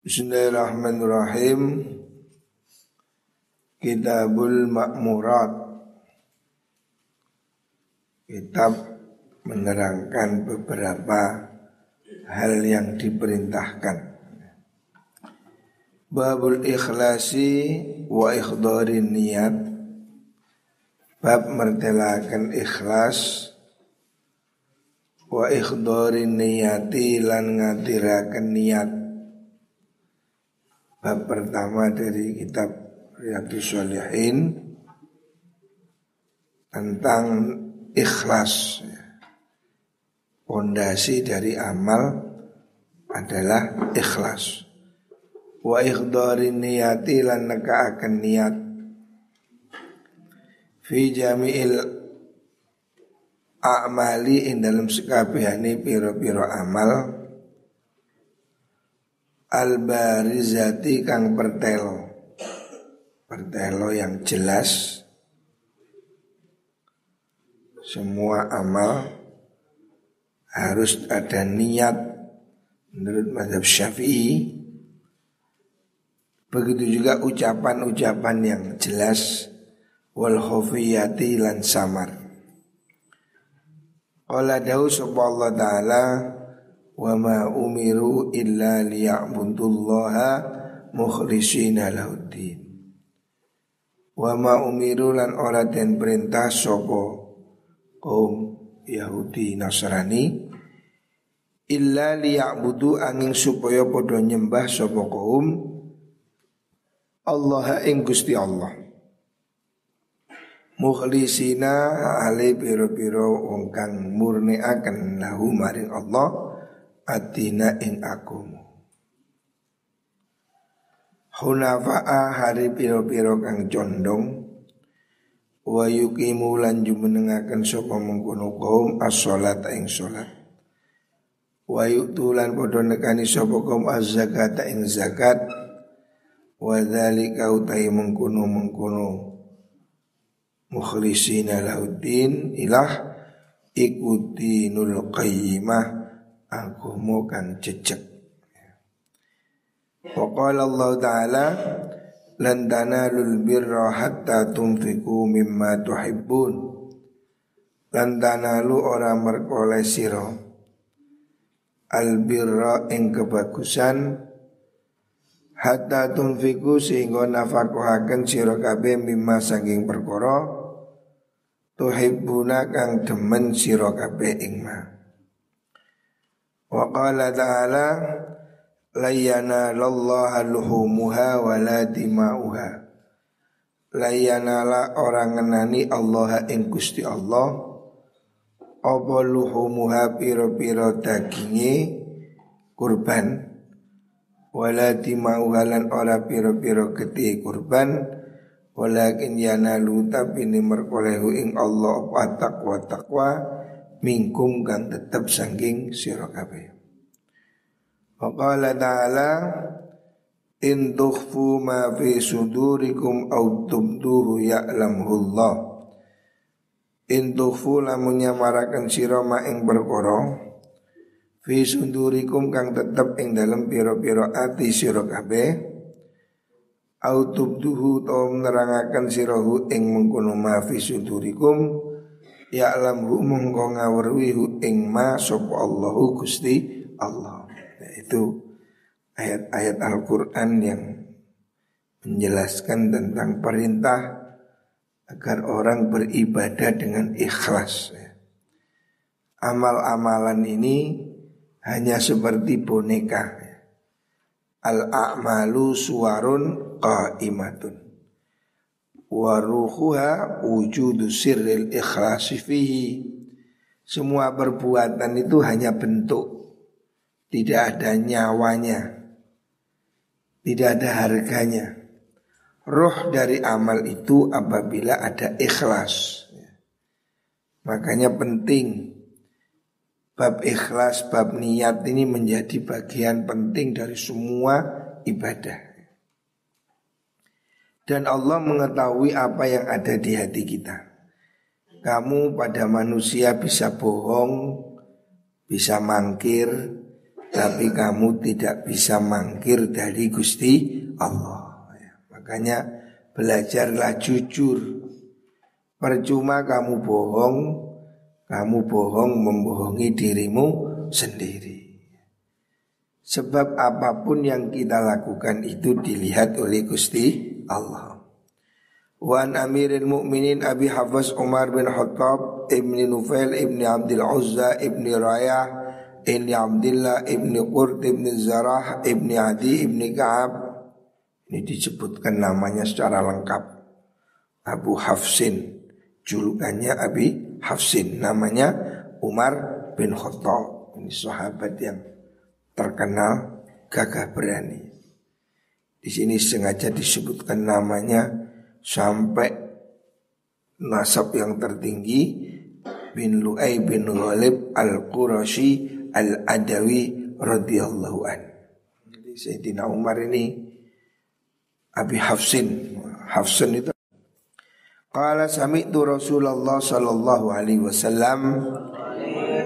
Bismillahirrahmanirrahim. Kitabul Makmurat Kitab menerangkan beberapa hal yang diperintahkan. Babul ikhlasi wa ikhdarin niat Bab mertelakan ikhlas Wa ikhdarin niyati lan ngatirakan niat Bab pertama dari kitab Riyadus Shalihin tentang ikhlas. Pondasi dari amal adalah ikhlas. Wa ikhdari niyati lan akan niat fi jami'il a'mali in dalam sekabehane piro-piro amal Al-barizati kang pertelo Pertelo yang jelas. Semua amal Harus ada niat. Menurut madhab syafi'i Begitu juga ucapan-ucapan yang jelas. Wal khufiyati lan samar. Qala dawu Allah ta'ala wa ma umiru illa liya'budullaha mukhlishina lahuddin. Wa ma umiru lan ora den perintah sapa kaum Yahudi Nasrani illa liya'budu angin supaya padha nyembah sapa kaum Allah ing Gusti Allah. Mukhlisina ale piro-piro wong kang murni akan lahu maring Allah atina ing agama Hunafa'a hari piro-piro kang condong Wa yukimu lan jumenengaken sapa mengkono kaum as-salat ing salat. Wa yu'tulan padha nekani sapa kaum az-zakat ing zakat. Wa dzalika utai mengkono-mengkono mukhlisina lahuddin ilah ikuti nul qayyimah agama kang jejeg. Waqala Allah Ta'ala lan tanalul birra hatta tunfiku mimma tuhibbun. Lan tanalu ora merkole sira al birra ing kebagusan hatta tunfiku sehingga nafakuhaken sira kabeh mimma saking perkara tuhibbuna kang demen sira kabeh ing ma. Wa qala ta'ala Layana lallaha luhumuha wa la dima'uha. Layana la orang ngenani Allah ing Gusti Allah. Apa luhumuha piro-piro dagingi kurban. Wala dima'uha lan ora piro-piro gede kurban. Walakin yanalu tapi ini merkolehu ing Allah apa takwa takwa mingkum kan tetap sangking sira kabeh. Wa qala ta'ala in tukhfu ma fi sudurikum aw tubduhu ya'lamhu Allah. In tukhfu lamun nyamaraken sira ma ing perkara fi sudurikum kang tetep ing dalem pira-pira ati sira kabeh au tubduhu to nerangaken sirahu ing mengkono ma fi sudurikum Ya hu mongko ngawruhi ing ma sapa Allahu Gusti Allah. Itu ayat-ayat Al-Qur'an yang menjelaskan tentang perintah agar orang beribadah dengan ikhlas. Amal-amalan ini hanya seperti boneka. Al-a'malu suwarun qa'imatun waruhuha wujudu sirril ikhlasi fihi. Semua perbuatan itu hanya bentuk. Tidak ada nyawanya. Tidak ada harganya. Roh dari amal itu apabila ada ikhlas. Makanya penting. Bab ikhlas bab niat ini menjadi bagian penting dari semua ibadah dan Allah mengetahui apa yang ada di hati kita. Kamu pada manusia bisa bohong, bisa mangkir, tapi kamu tidak bisa mangkir dari Gusti Allah. Ya, makanya belajarlah jujur. Percuma kamu bohong, kamu bohong membohongi dirimu sendiri. Sebab apa pun yang kita lakukan itu dilihat oleh Gusti Allah. Wan Amirul Mukminin Abi Hafs Umar bin Khattab Ibni Nufail Ibni Abdul Uzza Ibni Rayah Ibni Abdullah Ibni Qurt Ibni Zarah Ibni Adi Ibni Ka'ab. Ini disebutkan namanya secara lengkap. Abu Hafsin. Julukannya Abi Hafsin. Namanya Umar bin Khattab. Ini sahabat yang terkenal gagah berani Di sini sengaja disebutkan namanya sampai nasab yang tertinggi bin Lu'ay bin Ghalib al-Qurashi al-Adawi radhiyallahu an. Jadi Sayyidina Umar ini Abi Hafsin. Hafsin itu Qala sami'tu Rasulullah sallallahu alaihi wasallam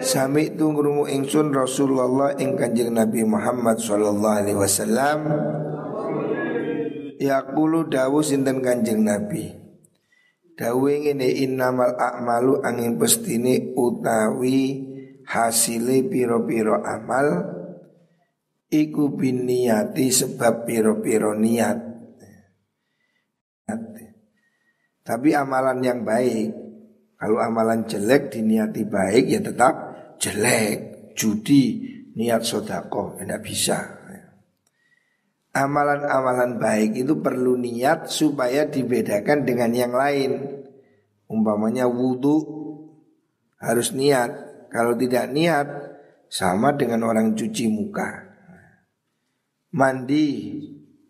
Sami'tu ngrumu ingsun Rasulullah ing Kanjeng Nabi Muhammad sallallahu alaihi wasallam Yaqulu dawu sinten Kanjeng Nabi. Dawu ngene innamal a'malu angin pestine utawi hasile piro-piro amal iku biniyati sebab piro-piro niat. Tapi amalan yang baik Kalau amalan jelek diniati baik ya tetap jelek Judi niat sodako Tidak bisa amalan-amalan baik itu perlu niat supaya dibedakan dengan yang lain. Umpamanya wudhu harus niat. Kalau tidak niat sama dengan orang cuci muka. Mandi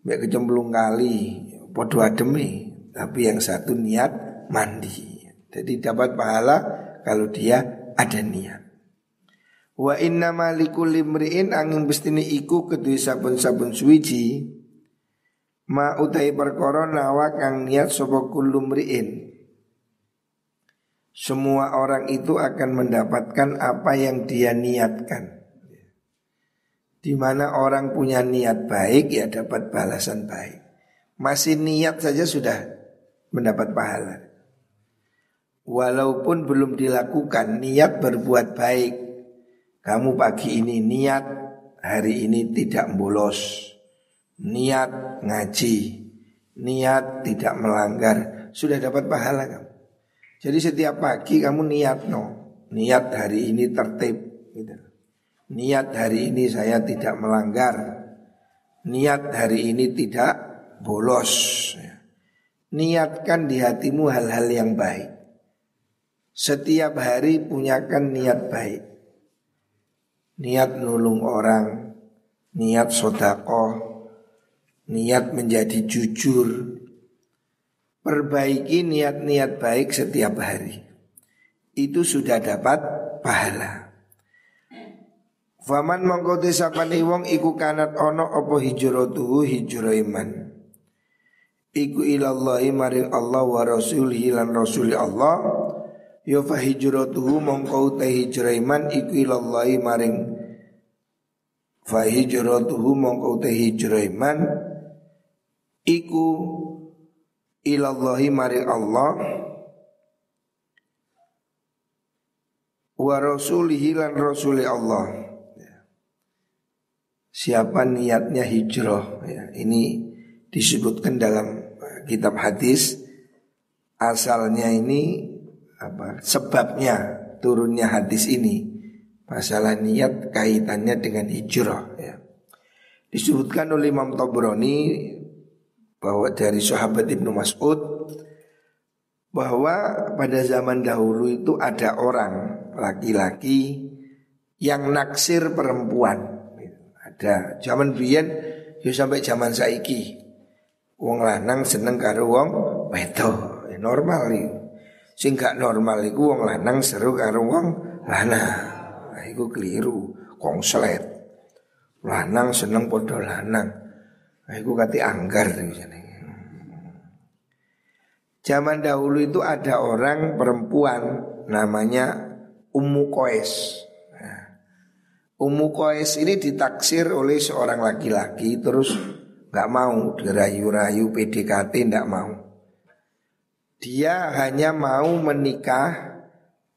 Biar kecemplung kali Podo ademi Tapi yang satu niat mandi Jadi dapat pahala kalau dia ada niat Wa inna malikul limri'in angin bestini iku kedui sabun-sabun suwiji Ma utai perkara nawa kang niat sapa kulumri'in Semua orang itu akan mendapatkan apa yang dia niatkan di mana orang punya niat baik ya dapat balasan baik. Masih niat saja sudah mendapat pahala. Walaupun belum dilakukan niat berbuat baik kamu pagi ini niat hari ini tidak bolos. Niat ngaji. Niat tidak melanggar. Sudah dapat pahala kamu. Jadi setiap pagi kamu niat no. Niat hari ini tertib. Gitu. Niat hari ini saya tidak melanggar. Niat hari ini tidak bolos. Niatkan di hatimu hal-hal yang baik. Setiap hari punyakan niat baik niat nulung orang, niat sodakoh, niat menjadi jujur, perbaiki niat-niat baik setiap hari. Itu sudah dapat pahala. Faman mongko desapane wong iku kanat ono opo hijratuhu hijrah iman. Iku ilallahi maring Allah wa rasulihi lan rasuli Allah Ya fa hijratuhu mongko hijrah iman iku ilallahi maring. Fa hijratuhu mongko hijrah iman iku ilallahi maring Allah. Wa rasulihi lan rasuli Allah. Siapa niatnya hijrah? Ya, Ini disebutkan dalam kitab hadis. Asalnya ini apa sebabnya turunnya hadis ini masalah niat kaitannya dengan hijrah ya. Disebutkan oleh Imam Tabrani bahwa dari sahabat Ibnu Mas'ud bahwa pada zaman dahulu itu ada orang laki-laki yang naksir perempuan. Ada zaman biyen yo sampai zaman saiki. Wong lanang seneng karo wong wedok. Normal nih. Sing gak normal iku wong lanang seru karo wong lanang. Nah, iku keliru, kongslet. Lanang seneng padha lanang. Nah, iku kati anggar jenenge. Zaman dahulu itu ada orang perempuan namanya Ummu Koes. Nah, Ummu Qais ini ditaksir oleh seorang laki-laki terus nggak mau dirayu-rayu PDKT nggak mau. Dia hanya mau menikah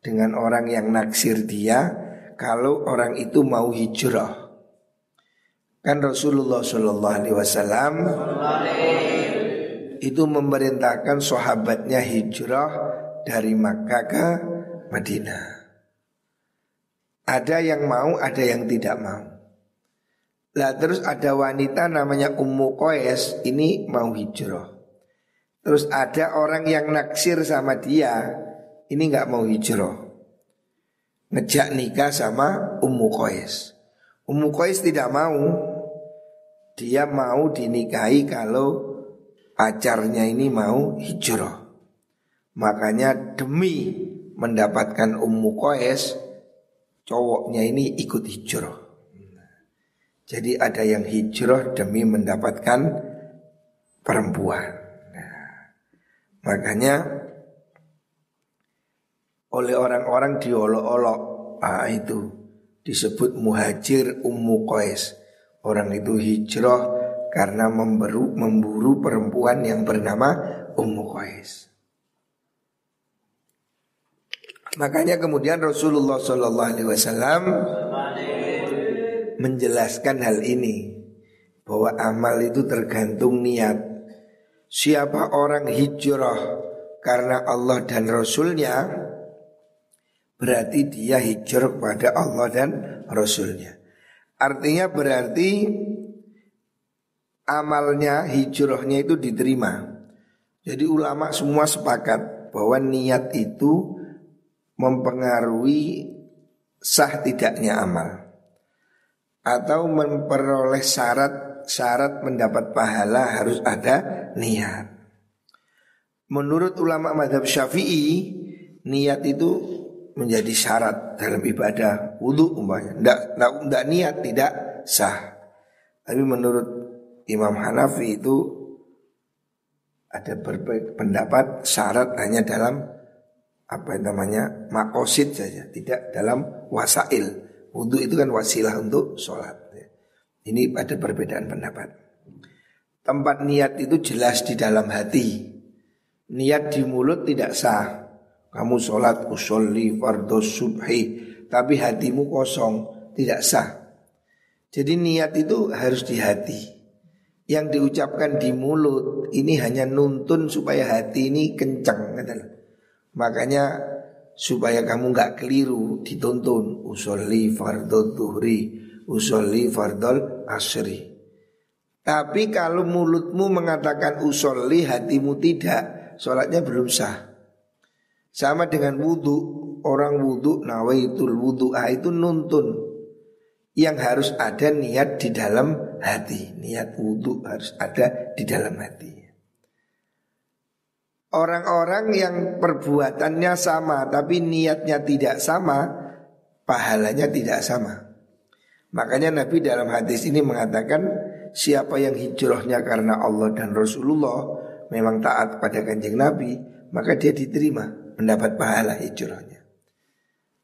dengan orang yang naksir dia kalau orang itu mau hijrah. Kan Rasulullah Wasallam itu memerintahkan sahabatnya hijrah dari Makkah ke Madinah. Ada yang mau, ada yang tidak mau. Lah terus ada wanita namanya Ummu Qais ini mau hijrah. Terus ada orang yang naksir sama dia, ini nggak mau hijrah. Ngejak nikah sama Ummu Qais. Ummu Qais tidak mau. Dia mau dinikahi kalau pacarnya ini mau hijrah. Makanya demi mendapatkan Ummu Qais, cowoknya ini ikut hijrah. Jadi ada yang hijrah demi mendapatkan perempuan. Makanya oleh orang-orang diolok-olok ah, itu disebut muhajir ummu qais. Orang itu hijrah karena memburu, memburu perempuan yang bernama ummu qais. Makanya kemudian Rasulullah Shallallahu Alaihi Wasallam menjelaskan hal ini bahwa amal itu tergantung niat. Siapa orang hijrah karena Allah dan Rasulnya berarti dia hijrah kepada Allah dan Rasulnya. Artinya berarti amalnya hijrahnya itu diterima. Jadi ulama semua sepakat bahwa niat itu mempengaruhi sah tidaknya amal atau memperoleh syarat syarat mendapat pahala harus ada niat. Menurut ulama madhab syafi'i niat itu menjadi syarat dalam ibadah wudhu umpamanya. Tidak, tidak niat tidak sah. Tapi menurut Imam Hanafi itu ada pendapat syarat hanya dalam apa yang namanya makosid saja, tidak dalam wasail. Wudhu itu kan wasilah untuk sholat. Ini ada perbedaan pendapat. Tempat niat itu jelas di dalam hati. Niat di mulut tidak sah. Kamu sholat usolli fardos subhi. Tapi hatimu kosong. Tidak sah. Jadi niat itu harus di hati. Yang diucapkan di mulut ini hanya nuntun supaya hati ini kencang. Makanya supaya kamu nggak keliru dituntun usolli fardhu duhri, usolli fardol asri. Tapi kalau mulutmu mengatakan usolli hatimu tidak, sholatnya belum sah. Sama dengan wudhu, orang wudhu nawaitul wudhu ah itu nuntun. Yang harus ada niat di dalam hati. Niat wudhu harus ada di dalam hati. Orang-orang yang perbuatannya sama tapi niatnya tidak sama, pahalanya tidak sama. Makanya Nabi dalam hadis ini mengatakan siapa yang hijrahnya karena Allah dan Rasulullah memang taat pada kanjeng Nabi, maka dia diterima mendapat pahala hijrahnya.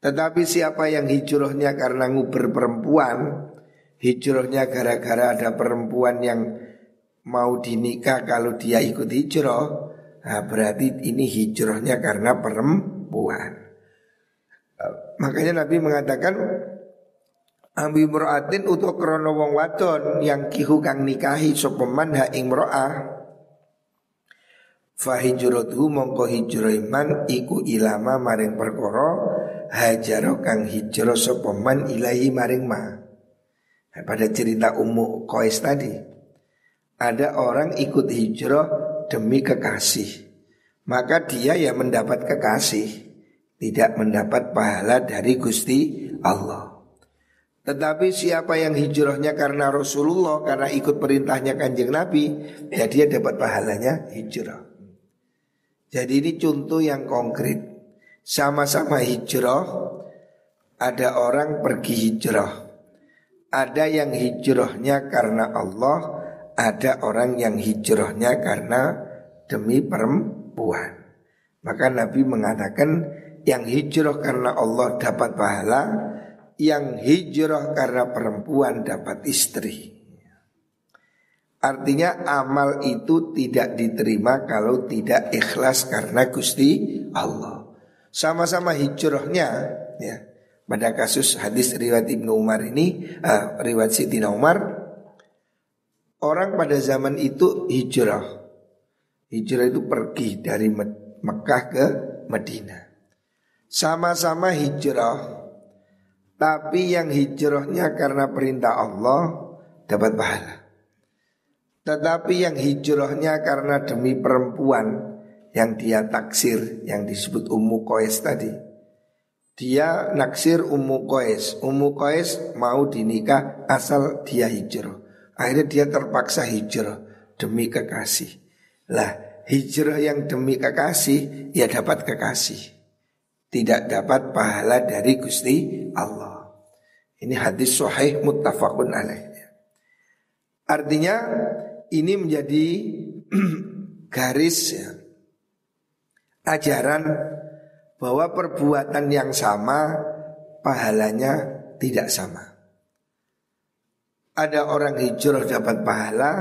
Tetapi siapa yang hijrahnya karena nguber perempuan, hijrahnya gara-gara ada perempuan yang mau dinikah kalau dia ikut hijrah, Nah, berarti ini hijrahnya karena perempuan. Makanya Nabi mengatakan Ambi mura'atin untuk krono wong wadon yang kihu kang nikahi sopeman ha ing mura'ah Fahijratuhu mongko hijraiman iku ilama maring perkara hajaro kang hijrah sopeman ilahi maring ma. Nah, Pada cerita Ummu Qais tadi Ada orang ikut hijrah demi kekasih. Maka dia ya mendapat kekasih Tidak mendapat pahala dari Gusti Allah tetapi siapa yang hijrahnya karena Rasulullah Karena ikut perintahnya kanjeng Nabi Ya dia dapat pahalanya hijrah. Jadi ini contoh yang konkret. Sama-sama hijrah Ada orang pergi hijrah. Ada yang hijrahnya karena Allah Ada orang yang hijrahnya karena demi perempuan. Maka Nabi mengatakan yang hijrah karena Allah dapat pahala, yang hijrah karena perempuan dapat istri. Artinya amal itu tidak diterima kalau tidak ikhlas karena Gusti Allah. Sama-sama hijrahnya ya. Pada kasus hadis riwayat Ibnu Umar ini, uh, riwayat Sidina Umar, orang pada zaman itu hijrah. Hijrah itu pergi dari Mekah ke Madinah. Sama-sama hijrah, tapi yang hijrahnya karena perintah Allah dapat pahala. Tetapi yang hijrahnya karena demi perempuan yang dia taksir yang disebut Ummu Qais tadi. Dia naksir Ummu Qais. Ummu Qais mau dinikah asal dia hijrah. Akhirnya dia terpaksa hijrah demi kekasih. Lah hijrah yang demi kekasih ya dapat kekasih. Tidak dapat pahala dari Gusti Allah. Ini hadis sahih muttafaqun alaih. Artinya ini menjadi garis ya, ajaran bahwa perbuatan yang sama pahalanya tidak sama. Ada orang hijrah dapat pahala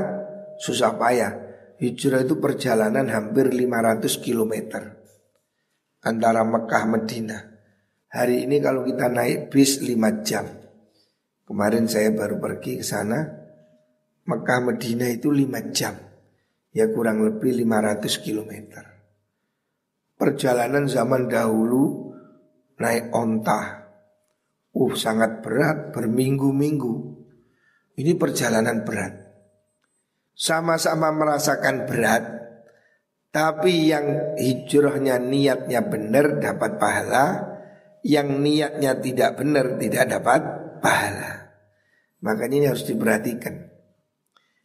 susah payah. Hijrah itu perjalanan hampir 500 km antara Mekah Medina. Hari ini kalau kita naik bis 5 jam. Kemarin saya baru pergi ke sana Mekah Medina itu 5 jam. Ya kurang lebih 500 km Perjalanan zaman dahulu Naik onta. Uh sangat berat Berminggu-minggu. Ini perjalanan berat. Sama-sama merasakan berat Tapi yang hijrahnya niatnya benar dapat pahala Yang niatnya tidak benar tidak dapat pahala Makanya ini harus diperhatikan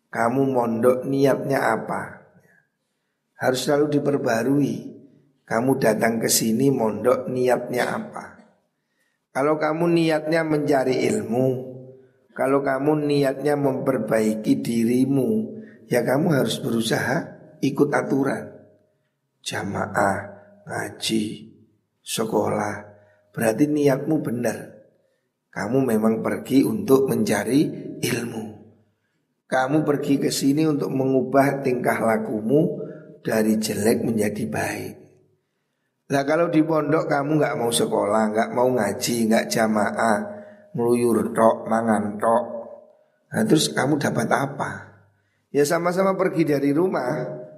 kamu mondok niatnya apa? Harus selalu diperbarui. Kamu datang ke sini mondok niatnya apa? Kalau kamu niatnya mencari ilmu, kalau kamu niatnya memperbaiki dirimu, ya kamu harus berusaha ikut aturan. Jamaah, ngaji, sekolah, berarti niatmu benar. Kamu memang pergi untuk mencari ilmu. Kamu pergi ke sini untuk mengubah tingkah lakumu dari jelek menjadi baik. Nah kalau di pondok kamu nggak mau sekolah, nggak mau ngaji, nggak jamaah, meluyur tok, mangan tok. Nah terus kamu dapat apa? Ya sama-sama pergi dari rumah.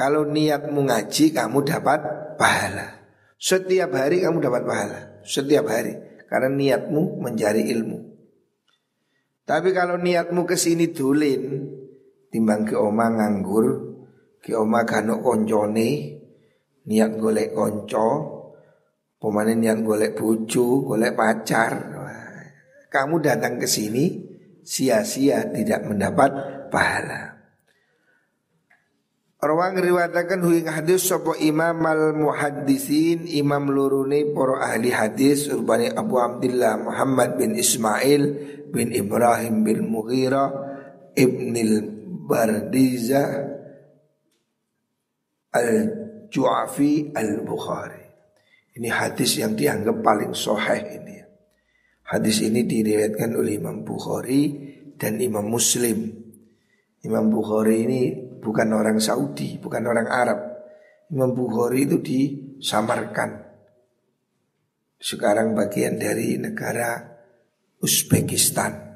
Kalau niatmu ngaji, kamu dapat pahala. Setiap hari kamu dapat pahala. Setiap hari. Karena niatmu mencari ilmu. Tapi kalau niatmu ke sini dolin, timbang ke oma nganggur, ke oma kanuk koncone, niat golek konco, pemane niat golek bucu, golek pacar. Kamu datang ke sini sia-sia tidak mendapat pahala. Rawang riwayatakan hu hadis sapa Imam al muhaddisin Imam lurune para ahli hadis urbani Abu Abdullah Muhammad bin Ismail bin Ibrahim bin Mughira Ibnil Bardiza Al-Ju'afi Al-Bukhari. Ini hadis yang dianggap paling soheh ini. Hadis ini diriwayatkan oleh Imam Bukhari dan Imam Muslim. Imam Bukhari ini bukan orang Saudi, bukan orang Arab Imam Bukhari itu disamarkan Sekarang bagian dari negara Uzbekistan.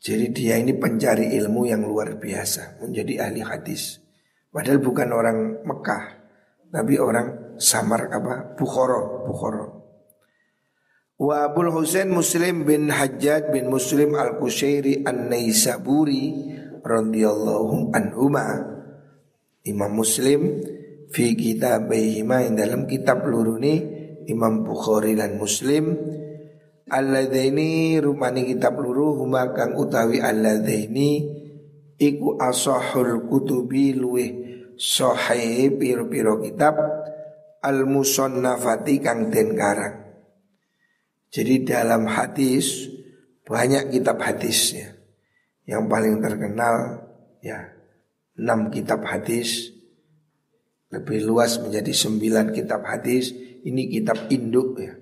Jadi dia ini pencari ilmu yang luar biasa, menjadi ahli hadis. Padahal bukan orang Mekah, tapi orang Samar apa? Bukhara, Bukhara. Wa Abul Husain Muslim bin Hajjaj bin Muslim Al-Kushairi An-Naisaburi radhiyallahu anhuma. Imam Muslim fi kitabihima dalam kitab luruni Imam Bukhari dan Muslim Alladaini rumani kitab luru huma kang utawi alladaini iku asahul kutubi luweh sahih piro-piro kitab al musannafati kang den karang. Jadi dalam hadis banyak kitab hadisnya. Yang paling terkenal ya enam kitab hadis lebih luas menjadi sembilan kitab hadis. Ini kitab induk ya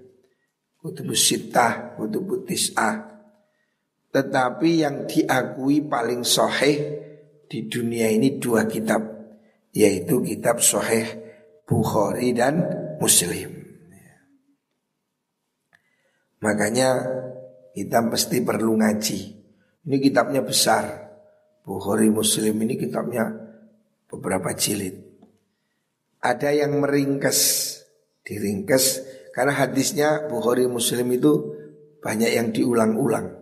kutubus sitah, kutubus tis'ah. Tetapi yang diakui paling sahih di dunia ini dua kitab, yaitu kitab sahih Bukhari dan Muslim. Makanya kita mesti perlu ngaji. Ini kitabnya besar. Bukhari Muslim ini kitabnya beberapa jilid. Ada yang meringkas, diringkas karena hadisnya Bukhari Muslim itu banyak yang diulang-ulang.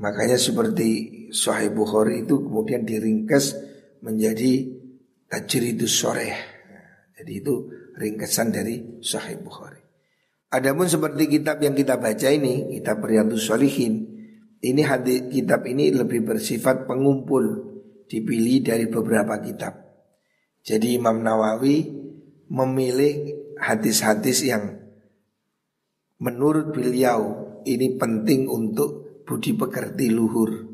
Makanya seperti Sahih Bukhari itu kemudian diringkas menjadi Tajridus Soreh. Jadi itu ringkasan dari Sahih Bukhari. Adapun seperti kitab yang kita baca ini, kitab Riyadus Solihin, ini hadis kitab ini lebih bersifat pengumpul, dipilih dari beberapa kitab. Jadi Imam Nawawi memilih hadis-hadis yang menurut beliau ini penting untuk budi pekerti luhur.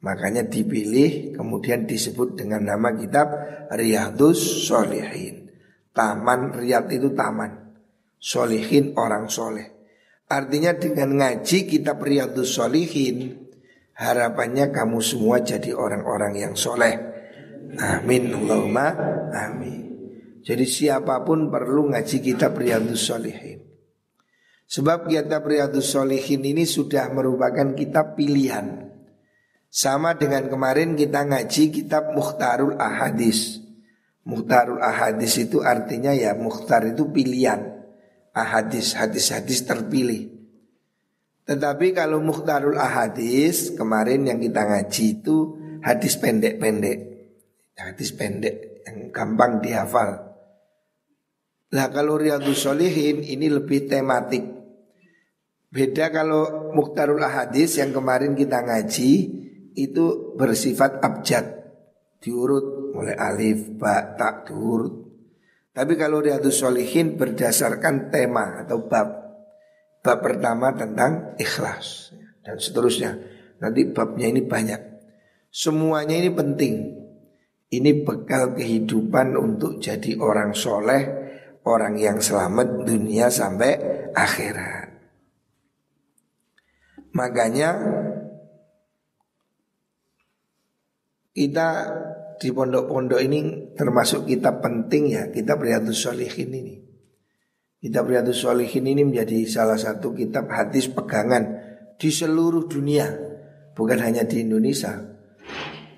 Makanya dipilih kemudian disebut dengan nama kitab Riyadus Solihin. Taman Riyad itu taman. Solihin orang soleh. Artinya dengan ngaji kitab Riyadus Solihin harapannya kamu semua jadi orang-orang yang soleh. Amin Allahumma amin. Jadi siapa pun perlu ngaji kitab Riyadus Solihin. Sebab kitab Riyadus Solihin ini sudah merupakan kitab pilihan. Sama dengan kemarin kita ngaji kitab Mukhtarul Ahadis. Mukhtarul Ahadis itu artinya ya Mukhtar itu pilihan. Ahadis, hadis-hadis terpilih. Tetapi kalau Mukhtarul Ahadis kemarin yang kita ngaji itu hadis pendek-pendek. Hadis pendek yang gampang dihafal. Nah kalau Riyadus Solihin ini lebih tematik Beda kalau Mukhtarul Ahadis yang kemarin kita ngaji itu bersifat abjad diurut mulai alif, ba, tak diurut. Tapi kalau Riyadus Solihin berdasarkan tema atau bab. Bab pertama tentang ikhlas dan seterusnya. Nanti babnya ini banyak. Semuanya ini penting. Ini bekal kehidupan untuk jadi orang soleh, orang yang selamat dunia sampai akhirat. Makanya kita di pondok-pondok ini termasuk kitab penting ya, kitab Riyadus Sholihin ini. Kitab Riyadus Sholihin ini menjadi salah satu kitab hadis pegangan di seluruh dunia, bukan hanya di Indonesia.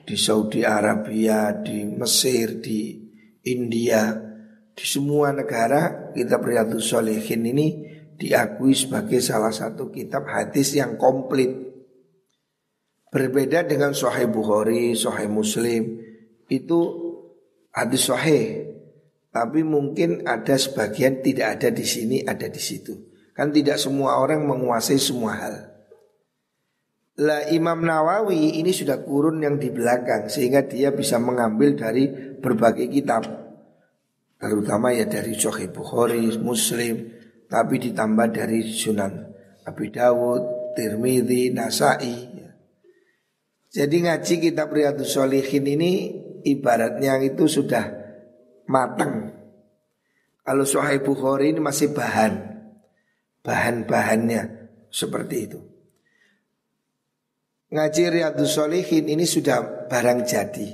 Di Saudi Arabia, di Mesir, di India, di semua negara kitab Riyadus Sholihin ini diakui sebagai salah satu kitab hadis yang komplit. Berbeda dengan Sahih Bukhari, Sahih Muslim itu hadis sahih. Tapi mungkin ada sebagian tidak ada di sini, ada di situ. Kan tidak semua orang menguasai semua hal. Lah Imam Nawawi ini sudah kurun yang di belakang sehingga dia bisa mengambil dari berbagai kitab. Terutama ya dari Sahih Bukhari, Muslim, tapi ditambah dari Sunan Abi Dawud, Tirmidzi, Nasai. Jadi ngaji kitab Riyadus Solihin ini ibaratnya itu sudah matang. Kalau Sahih Bukhari ini masih bahan, bahan-bahannya seperti itu. Ngaji Riyadus Solihin ini sudah barang jadi,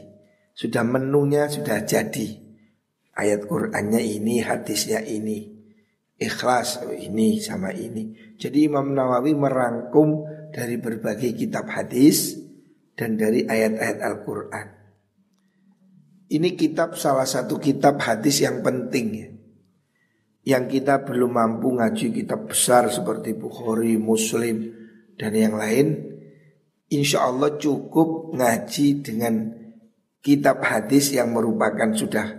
sudah menunya sudah jadi. Ayat Qur'annya ini, hadisnya ini ikhlas oh, ini sama ini. Jadi Imam Nawawi merangkum dari berbagai kitab hadis dan dari ayat-ayat Al-Qur'an. Ini kitab salah satu kitab hadis yang penting ya. Yang kita belum mampu ngaji kitab besar seperti Bukhari, Muslim dan yang lain. Insya Allah cukup ngaji dengan kitab hadis yang merupakan sudah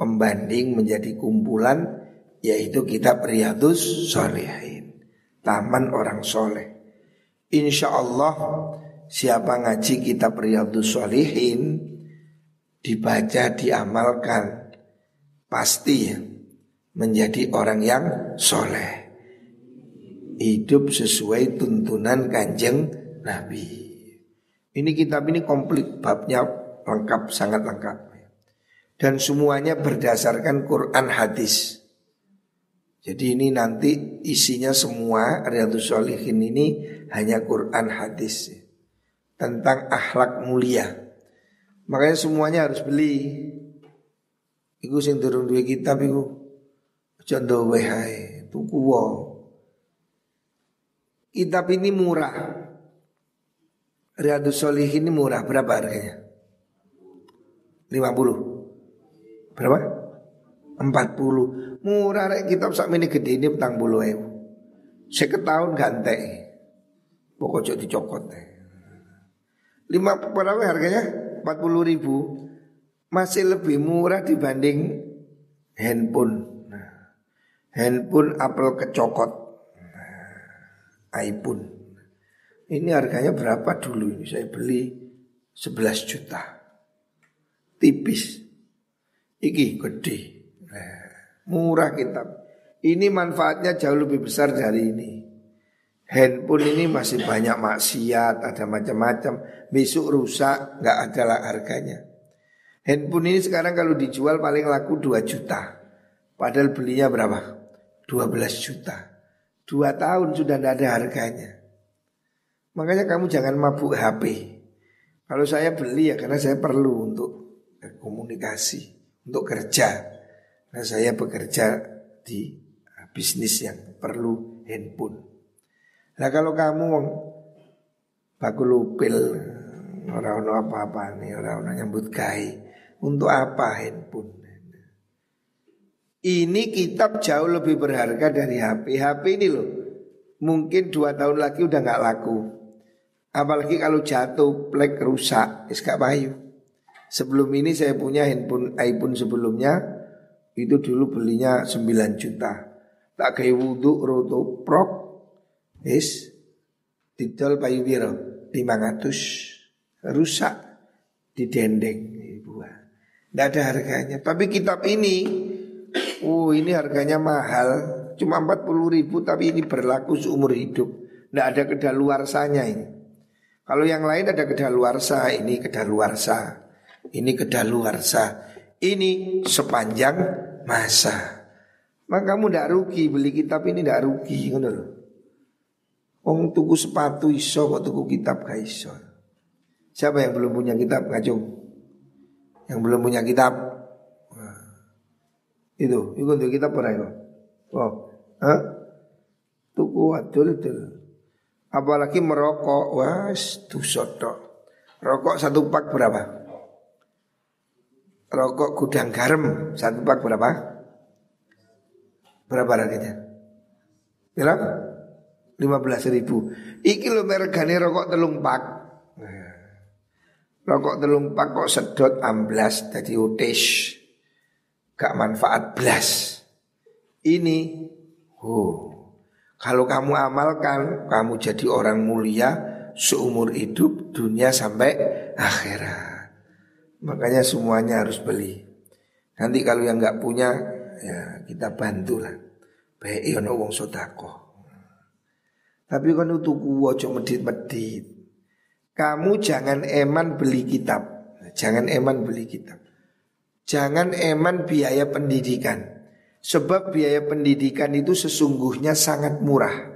pembanding menjadi kumpulan yaitu kitab Riyadus Solehin Taman orang soleh Insya Allah siapa ngaji kitab Riyadus Solehin Dibaca, diamalkan Pasti menjadi orang yang soleh. Hidup sesuai tuntunan kanjeng Nabi. Ini kitab ini komplit Babnya lengkap, sangat lengkap. Dan semuanya berdasarkan Quran hadis. Jadi ini nanti isinya semua Riyadus Shalihin ini hanya Quran hadis. Tentang akhlak mulia. Makanya semuanya harus beli. Iku sing durung duwe kitab iku aja ndowe hae, tuku Kitab ini murah. Riyadus Shalihin ini murah, berapa harganya? 50 Berapa? 40 Murah rek kitab sak mini gede ini petang bulu ewu Seket tahun gantek Pokoknya dicokot Lima berapa harganya? 40 ribu Masih lebih murah dibanding handphone nah, Handphone Apple kecokot nah, iPhone Ini harganya berapa dulu ini Saya beli 11 juta tipis. Iki gede. Nah, murah kitab. Ini manfaatnya jauh lebih besar dari ini. Handphone ini masih banyak maksiat, ada macam-macam. Besok rusak, nggak ada lah harganya. Handphone ini sekarang kalau dijual paling laku 2 juta. Padahal belinya berapa? 12 juta. Dua tahun sudah tidak ada harganya. Makanya kamu jangan mabuk HP. Kalau saya beli ya karena saya perlu untuk komunikasi untuk kerja. Nah saya bekerja di bisnis yang perlu handphone. Nah kalau kamu baku lupil orang-orang apa-apa nih orang-orang nyambut gai untuk apa handphone? Ini kitab jauh lebih berharga dari HP. HP ini loh, mungkin dua tahun lagi udah nggak laku. Apalagi kalau jatuh, plek rusak, es gak bayu. Sebelum ini saya punya handphone iPhone sebelumnya itu dulu belinya 9 juta. Tak kayak wudhu roto prok is didol payu biro 500 rusak di dendeng ibu. Tidak ada harganya. Tapi kitab ini, oh ini harganya mahal, cuma 40 ribu tapi ini berlaku seumur hidup. Tidak ada kedaluarsanya ini. Kalau yang lain ada kedaluarsa, ini kedaluarsa. Ini kedaluarsa. Ini sepanjang masa. Maka kamu tidak rugi beli kitab ini tidak rugi, ngono loh. Wong tuku sepatu iso kok tuku kitab gak iso. Siapa yang belum punya kitab ngajung? Yang belum punya kitab? itu, itu untuk kitab apa itu? Oh, Hah? Tuku adul adul. Apalagi merokok, wah, tuh soto. Rokok satu pak berapa? rokok gudang garam satu pak berapa? Berapa harganya? Berapa? Lima belas ribu. Iki lo meregane rokok telung pak. Rokok telung pak kok sedot amblas jadi utis. Gak manfaat belas. Ini, oh, kalau kamu amalkan, kamu jadi orang mulia seumur hidup dunia sampai akhirat. Makanya semuanya harus beli. Nanti kalau yang nggak punya ya kita bantulah. Baik ono wong sodako. Tapi kan itu ojo medit-medit. Kamu jangan eman beli kitab. Jangan eman beli kitab. Jangan eman biaya pendidikan. Sebab biaya pendidikan itu sesungguhnya sangat murah.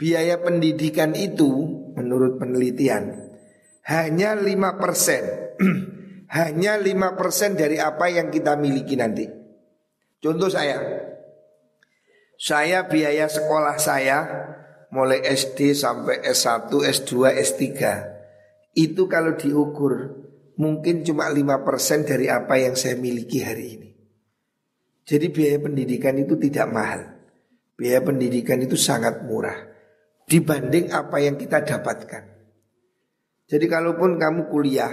Biaya pendidikan itu menurut penelitian hanya 5% Hanya 5% dari apa yang kita miliki nanti Contoh saya Saya biaya sekolah saya Mulai SD sampai S1, S2, S3 Itu kalau diukur Mungkin cuma 5% dari apa yang saya miliki hari ini Jadi biaya pendidikan itu tidak mahal Biaya pendidikan itu sangat murah Dibanding apa yang kita dapatkan jadi kalaupun kamu kuliah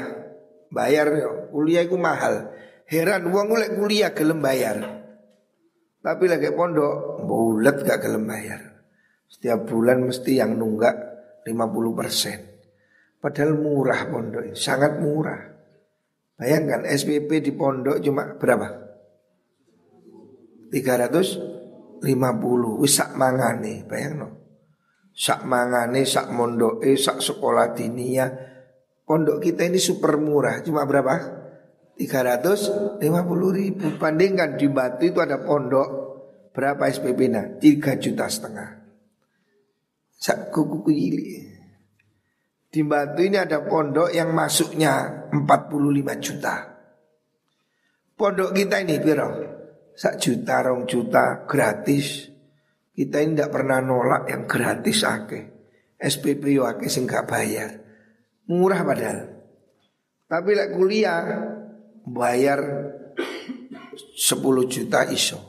bayar kuliah itu mahal. Heran uang mulai kuliah gelem bayar. Tapi lagi pondok bulat gak gelem bayar. Setiap bulan mesti yang nunggak 50 persen. Padahal murah pondok sangat murah. Bayangkan SPP di pondok cuma berapa? 350 wis sak mangane, bayang no. Sak mangane, sak mondoke, sak sekolah dinia Pondok kita ini super murah, cuma berapa? 350 ribu Bandingkan di Batu itu ada pondok Berapa SPP nah? 3 juta setengah. Di Batu ini ada pondok yang masuknya 45 juta. Pondok kita ini piro? Sak juta, rong juta gratis. Kita ini tidak pernah nolak yang gratis ake. SPP yo ake sing bayar. Murah padahal. Tapi lek kuliah bayar 10 juta iso.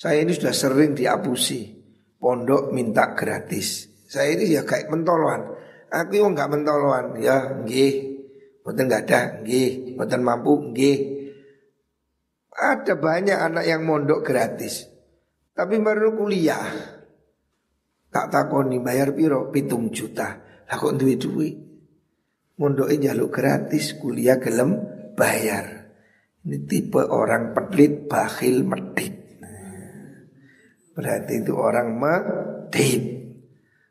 Saya ini sudah sering diapusi. Pondok minta gratis. Saya ini ya kayak mentoloan. Aku yang nggak mentoloan. Ya nggih. Mboten nggak ada, nggih. Mboten mampu, nggih. Ada banyak anak yang mondok gratis. Tapi baru kuliah. Tak takoni bayar piro pitung juta. Lah kok duit duit. Mondoknya jaluk gratis, kuliah gelem bayar. Ini tipe orang pelit, bakhil, medit. Berarti itu orang medit.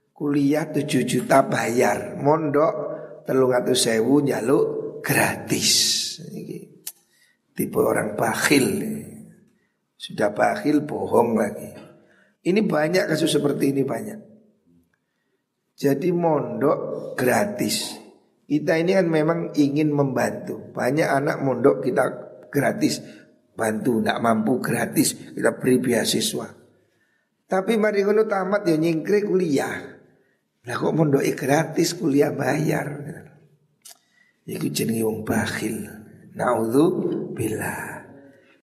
Kuliah 7 juta bayar. Mondok telung atau sewu jaluk gratis. Tipe orang bakhil. Sudah bakhil bohong lagi. Ini banyak kasus seperti ini banyak. Jadi mondok gratis Kita ini kan memang ingin membantu Banyak anak mondok kita gratis Bantu, tidak mampu gratis Kita beri beasiswa tapi mari ngono tamat ya nyingkrik kuliah. Lah kok mondok gratis kuliah bayar. Iku jenenge wong bakhil. Nauzu billah.